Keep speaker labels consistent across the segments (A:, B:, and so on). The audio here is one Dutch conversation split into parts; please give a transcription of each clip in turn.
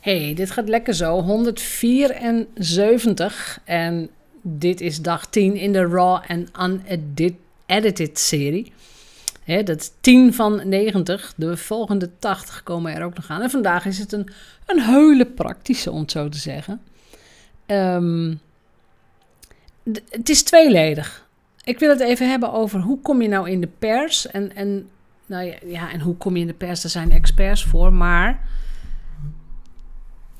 A: Hey, dit gaat lekker zo. 174 en dit is dag 10 in de Raw en Unedited serie. Dat is 10 van 90. De volgende 80 komen er ook nog aan. En vandaag is het een, een hele praktische, om het zo te zeggen. Ehm, het is tweeledig. Ik wil het even hebben over hoe kom je nou in de pers. En, en, nou ja, ja, en hoe kom je in de pers? Daar zijn experts voor. Maar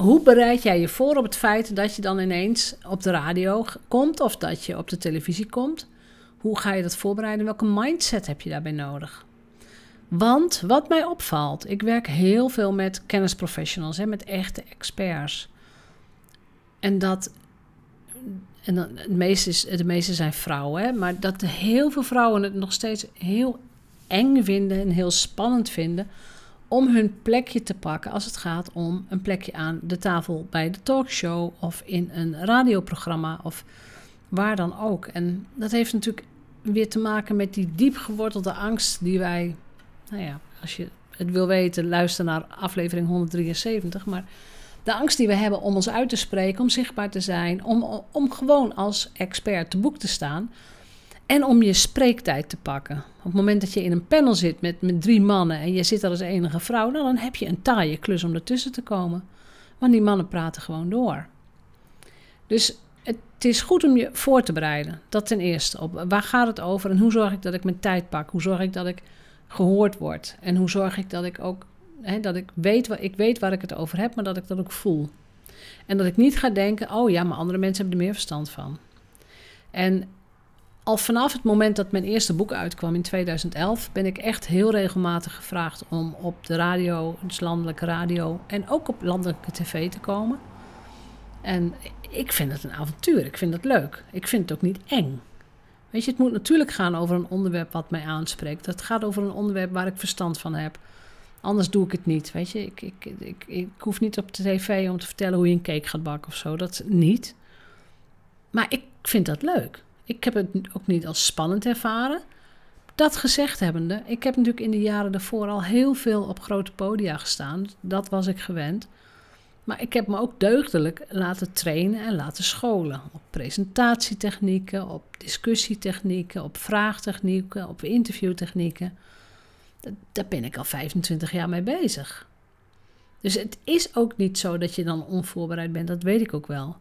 A: hoe bereid jij je voor op het feit dat je dan ineens op de radio komt of dat je op de televisie komt? Hoe ga je dat voorbereiden? Welke mindset heb je daarbij nodig? Want wat mij opvalt, ik werk heel veel met kennisprofessionals, hè, met echte experts. En dat, en dan, het meeste is, de meeste zijn vrouwen, hè, maar dat heel veel vrouwen het nog steeds heel eng vinden en heel spannend vinden om hun plekje te pakken als het gaat om een plekje aan de tafel bij de talkshow of in een radioprogramma of waar dan ook. En dat heeft natuurlijk weer te maken met die diep gewortelde angst die wij, nou ja, als je het wil weten, luister naar aflevering 173. Maar de angst die we hebben om ons uit te spreken, om zichtbaar te zijn, om, om gewoon als expert te boek te staan. En om je spreektijd te pakken. Op het moment dat je in een panel zit met, met drie mannen en je zit als enige vrouw, nou, dan heb je een taaie klus om ertussen te komen. Want die mannen praten gewoon door. Dus het is goed om je voor te bereiden. Dat ten eerste. Op waar gaat het over en hoe zorg ik dat ik mijn tijd pak? Hoe zorg ik dat ik gehoord word? En hoe zorg ik dat ik ook hè, dat ik weet, waar, ik weet waar ik het over heb, maar dat ik dat ook voel. En dat ik niet ga denken: oh ja, maar andere mensen hebben er meer verstand van. En al vanaf het moment dat mijn eerste boek uitkwam in 2011, ben ik echt heel regelmatig gevraagd om op de radio, dus landelijke radio en ook op landelijke tv te komen. En ik vind het een avontuur, ik vind het leuk. Ik vind het ook niet eng. Weet je, het moet natuurlijk gaan over een onderwerp wat mij aanspreekt. Het gaat over een onderwerp waar ik verstand van heb. Anders doe ik het niet. Weet je, ik, ik, ik, ik hoef niet op de tv om te vertellen hoe je een cake gaat bakken of zo. Dat niet. Maar ik vind dat leuk. Ik heb het ook niet als spannend ervaren. Dat gezegd hebbende, ik heb natuurlijk in de jaren daarvoor al heel veel op grote podia gestaan. Dat was ik gewend. Maar ik heb me ook deugdelijk laten trainen en laten scholen. Op presentatietechnieken, op discussietechnieken, op vraagtechnieken, op interviewtechnieken. Daar ben ik al 25 jaar mee bezig. Dus het is ook niet zo dat je dan onvoorbereid bent, dat weet ik ook wel.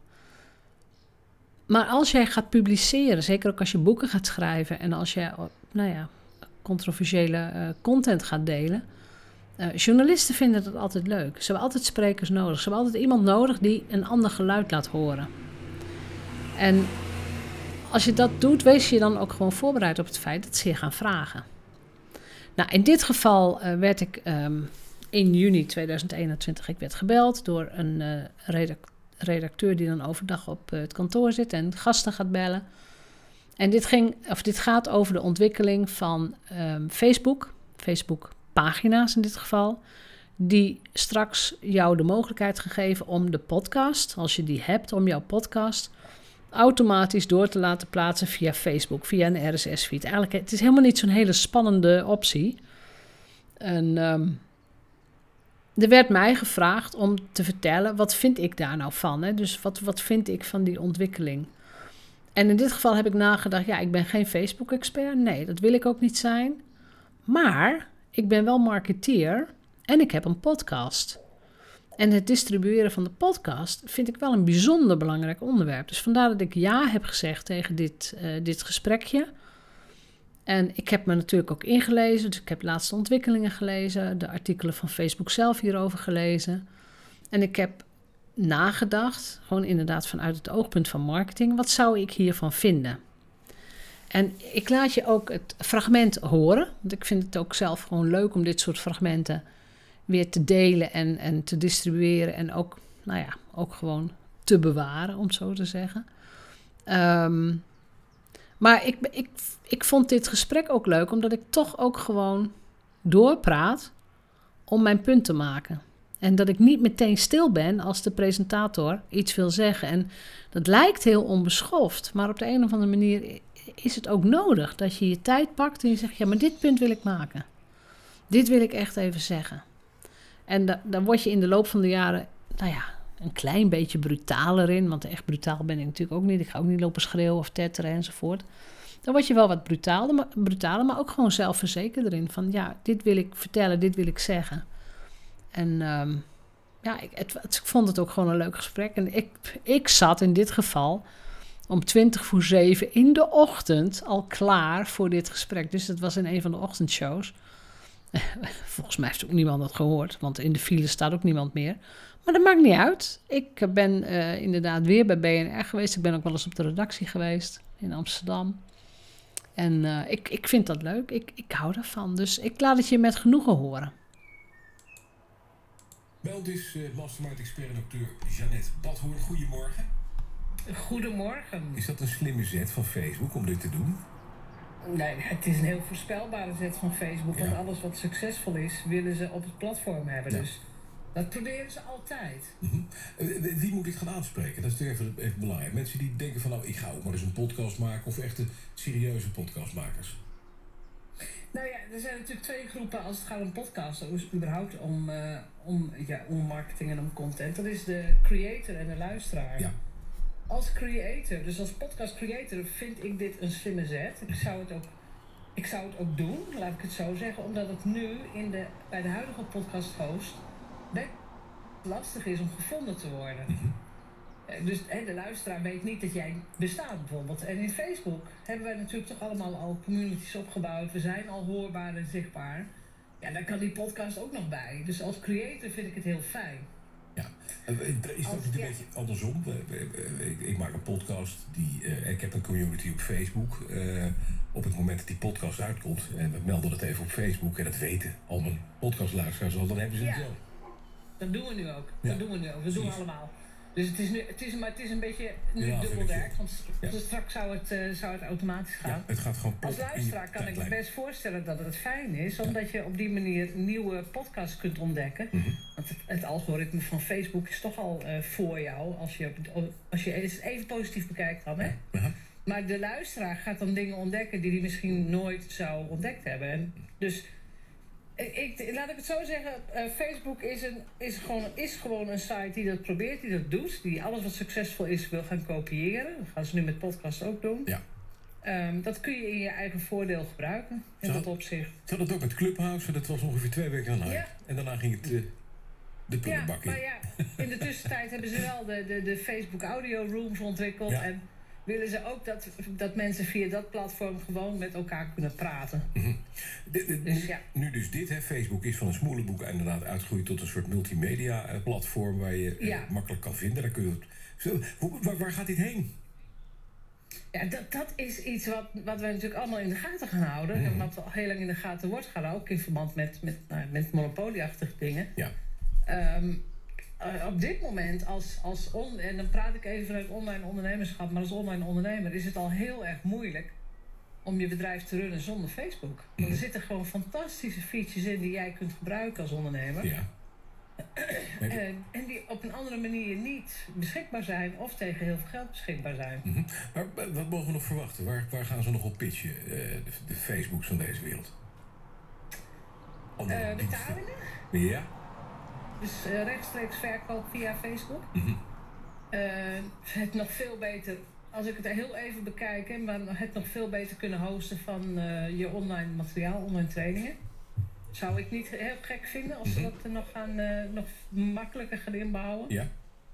A: Maar als jij gaat publiceren, zeker ook als je boeken gaat schrijven en als je, nou ja, controversiële uh, content gaat delen. Uh, journalisten vinden dat altijd leuk. Ze hebben altijd sprekers nodig. Ze hebben altijd iemand nodig die een ander geluid laat horen. En als je dat doet, wees je dan ook gewoon voorbereid op het feit dat ze je gaan vragen. Nou, in dit geval uh, werd ik um, in juni 2021 ik werd gebeld door een redacteur redacteur die dan overdag op eh, het kantoor zit en gasten gaat bellen. En dit, ging, of dit gaat over de ontwikkeling van um, Facebook, Facebook-pagina's in dit geval, die straks jou de mogelijkheid geven om de podcast, als je die hebt, om jouw podcast automatisch door te laten plaatsen via Facebook, via een RSS-feed. Eigenlijk, het is helemaal niet zo'n hele spannende optie. En um, er werd mij gevraagd om te vertellen, wat vind ik daar nou van? Hè? Dus wat, wat vind ik van die ontwikkeling? En in dit geval heb ik nagedacht, ja, ik ben geen Facebook-expert. Nee, dat wil ik ook niet zijn. Maar ik ben wel marketeer en ik heb een podcast. En het distribueren van de podcast vind ik wel een bijzonder belangrijk onderwerp. Dus vandaar dat ik ja heb gezegd tegen dit, uh, dit gesprekje. En ik heb me natuurlijk ook ingelezen, dus ik heb laatste ontwikkelingen gelezen, de artikelen van Facebook zelf hierover gelezen. En ik heb nagedacht, gewoon inderdaad vanuit het oogpunt van marketing, wat zou ik hiervan vinden? En ik laat je ook het fragment horen, want ik vind het ook zelf gewoon leuk om dit soort fragmenten weer te delen en, en te distribueren en ook, nou ja, ook gewoon te bewaren, om zo te zeggen. Um, maar ik, ik, ik vond dit gesprek ook leuk, omdat ik toch ook gewoon doorpraat om mijn punt te maken. En dat ik niet meteen stil ben als de presentator iets wil zeggen. En dat lijkt heel onbeschoft, maar op de een of andere manier is het ook nodig dat je je tijd pakt en je zegt: Ja, maar dit punt wil ik maken. Dit wil ik echt even zeggen. En da dan word je in de loop van de jaren nou ja, een klein beetje brutaler in. Want echt brutaal ben ik natuurlijk ook niet. Ik ga ook niet lopen schreeuwen of tetteren enzovoort. Dan word je wel wat brutaler, maar, maar ook gewoon zelfverzekerd erin. Van ja, dit wil ik vertellen, dit wil ik zeggen. En ehm, ja, ik, het, ik vond het ook gewoon een leuk gesprek. En ik, ik zat in dit geval om 20 voor 7 in de ochtend al klaar voor dit gesprek. Dus het was in een van de ochtendshows. Volgens mij heeft ook niemand dat gehoord, want in de file staat ook niemand meer. Maar dat maakt niet uit. Ik ben uh, inderdaad weer bij BNR geweest. Ik ben ook wel eens op de redactie geweest in Amsterdam. En uh, ik, ik vind dat leuk. Ik, ik hou daarvan. Dus ik laat het je met genoegen horen.
B: Ons is uh, mastermind expert en acteur Jeannette Badhoorn. Goedemorgen.
C: Goedemorgen.
B: Is dat een slimme zet van Facebook om dit te doen?
C: Nee, het is een heel voorspelbare zet van Facebook. Ja. Want alles wat succesvol is, willen ze op het platform hebben. Ja. Dus dat proberen ze altijd.
B: Mm -hmm. Wie moet ik gaan aanspreken? Dat is even, even belangrijk. Mensen die denken van nou, ik ga ook maar eens een podcast maken. Of echte serieuze podcastmakers.
C: Nou ja, er zijn natuurlijk twee groepen als het gaat om podcasten. Dus überhaupt om, uh, om, ja, om marketing en om content. Dat is de creator en de luisteraar.
B: Ja.
C: Als creator, dus als podcast creator, vind ik dit een slimme zet. Ik zou het ook, ik zou het ook doen, laat ik het zo zeggen. Omdat het nu in de, bij de huidige podcast host lastig is om gevonden te worden.
B: Mhm.
C: Dus hè, de luisteraar weet niet dat jij bestaat bijvoorbeeld. En in Facebook hebben wij natuurlijk toch allemaal al communities opgebouwd. We zijn al hoorbaar en zichtbaar. Ja, daar kan die podcast ook nog bij. Dus als creator vind ik het heel fijn.
B: Ja, is dat niet een beetje andersom? Ik, ik, maak een podcast, die, uh, ik heb een community op Facebook. Uh, op het moment dat die podcast uitkomt, en we melden het even op Facebook, en dat weten al mijn podcastluisteraars al, dan hebben ze het
C: ja.
B: wel.
C: Dat doen we nu ook. Ja. Dat doen we nu ook. Dat doen we allemaal. Dus het is, nu, het is, maar het is een beetje nu
B: Ja,
C: dubbel
B: vind ik
C: werk.
B: zo.
C: Want
B: Ja.
C: dus straks zou het, eh, zou het automatisch gaan.
B: Ja, het gaat gewoon
C: Als luisteraar kan ik me best voorstellen dat het fijn is, omdat je op die manier nieuwe podcasts kunt ontdekken.
B: Mhm.
C: Want het, het algoritme van Facebook is toch al eh, voor jou, als je, als je het even positief bekijkt dan. Hè? Maar de luisteraar gaat dan dingen ontdekken die hij misschien nooit zou ontdekt hebben. En dus ik, laat ik het zo zeggen, eh, Facebook is, een, is, gewoon, is gewoon een site die dat probeert, die dat doet, die alles wat succesvol is wil gaan kopiëren. Dat gaan ze nu met podcast ook doen.
B: Ja.
C: Ehm, dat kun je in je eigen voordeel gebruiken, in dat opzicht.
B: Ze hadden het ook met Clubhouse, dat was ongeveer twee weken aan.
C: Ja.
B: En daarna ging het eh, de
C: Ja,
B: prullenbak in.
C: maar ja, in de tussentijd hebben ze wel de, de, de Facebook audio rooms ontwikkeld.
B: Ja.
C: En willen ze ook dat, dat mensen via dat platform gewoon met elkaar kunnen praten.
B: Mhm.
C: Dus
B: nu,
C: ja.
B: nu dus dit, hè, Facebook is van een smoelenboek inderdaad uitgegroeid tot een soort multimedia eh, platform waar je eh, makkelijk kan vinden. Daar kun je, zo, hoe- waar, waar gaat dit heen?
C: Ja, dat, dat is iets wat, wat wij natuurlijk allemaal in de gaten gaan houden.
B: Mhm.
C: En wat al heel lang in de gaten wordt gehouden, ook in verband met, met, nou, met monopolieachtige dingen.
B: Ja.
C: Ehm, eh, op dit moment, als, als on, en dan praat ik even vanuit online ondernemerschap, maar als online ondernemer is het al heel erg moeilijk om je bedrijf te runnen zonder Facebook. Want er
B: Mhm.
C: zitten gewoon fantastische features in die jij kunt gebruiken als ondernemer.
B: Ja.
C: En, en die op een andere manier niet beschikbaar zijn of tegen heel veel geld beschikbaar zijn.
B: mhm. Maar eh, wat mogen we nog verwachten? Waar, waar gaan ze nog op pitchen, eh, de, de Facebooks van deze wereld?
C: Eh,
B: diensten.
C: betalingen?
B: Ja.
C: Dus eh, rechtstreeks verkoop via Facebook.
B: Mhm.
C: Eh, het nog veel beter, als ik het heel even bekijk, hè, maar het nog veel beter kunnen hosten van eh, je online materiaal, online trainingen. Zou ik niet heel gek vinden als ze
B: Mhm.
C: dat nog, gaan, nog makkelijker gaan inbouwen.
B: Ja.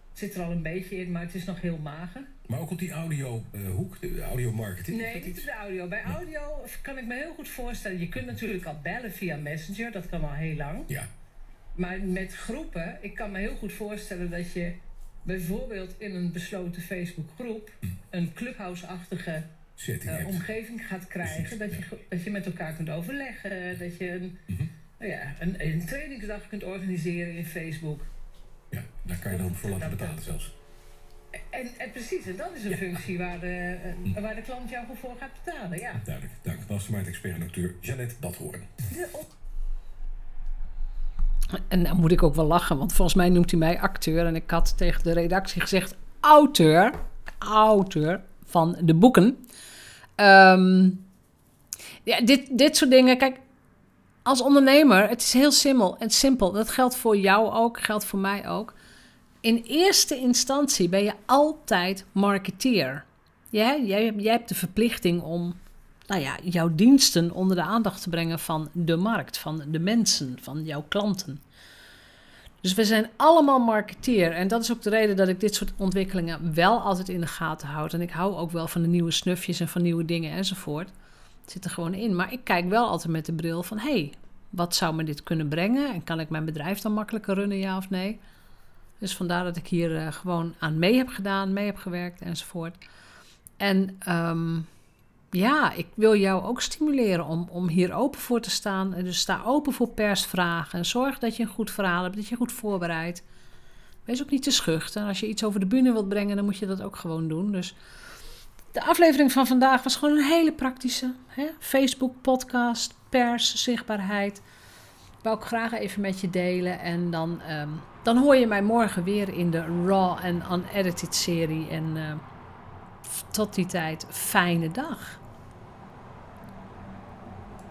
C: Het zit er al een beetje in, maar het is nog heel mager.
B: Maar ook op die audio-hoek, de audio-marketing. is
C: Nee, niet
B: iets?
C: de audio. Bij audio kan ik me heel goed voorstellen. Je kunt natuurlijk al bellen via Messenger, dat kan al heel lang.
B: Ja.
C: Maar met groepen, ik kan me heel goed voorstellen dat je bijvoorbeeld in een besloten Facebookgroep een clubhouse-achtige eh, omgeving gaat krijgen. Dat, je, dat je met elkaar kunt overleggen. Dat je een,
B: Mhm.
C: nou ja, een, een trainingsdag kunt organiseren in Facebook.
B: Ja, daar kan je dan voor laten betalen zelfs.
C: En, en precies, en dat is een
B: Ja.
C: functie waar de, eh, waar de klant jou voor gaat betalen. Ja.
B: Duidelijk. Dank. Mastermind expert en acteur Jeannette Badhoorn.
C: De op-
A: En dan moet ik ook wel lachen, want volgens mij noemt hij mij acteur. En ik had tegen de redactie gezegd: auteur, auteur van de boeken. Ehm, ja, dit, dit soort dingen. Kijk, als ondernemer, het is heel simpel. En simpel. Dat geldt voor jou ook, geldt voor mij ook. in eerste instantie ben je altijd marketeer. Jij, jij, jij hebt de verplichting om nou ja, jouw diensten onder de aandacht te brengen van de markt, van de mensen, van jouw klanten. Dus we zijn allemaal marketeer. En dat is ook de reden dat ik dit soort ontwikkelingen wel altijd in de gaten houd. En ik hou ook wel van de nieuwe snufjes en van nieuwe dingen enzovoort. Het zit er gewoon in. Maar ik kijk wel altijd met de bril van... hey, wat zou me dit kunnen brengen? En kan ik mijn bedrijf dan makkelijker runnen, ja of nee? Dus vandaar dat ik hier uh, gewoon aan mee heb gedaan, mee heb gewerkt enzovoort. En um, ja, ik wil jou ook stimuleren om, om hier open voor te staan. Dus sta open voor persvragen. En zorg dat je een goed verhaal hebt, dat je goed voorbereidt. Wees ook niet te schuchter. Als je iets over de bühne wilt brengen, dan moet je dat ook gewoon doen. Dus de aflevering van vandaag was gewoon een hele praktische. Hè? Facebook, podcast, pers, zichtbaarheid. Ik wou ook graag even met je delen. En dan, um, dan hoor je mij morgen weer in de Raw en Unedited serie. En uh, tot die tijd, fijne dag.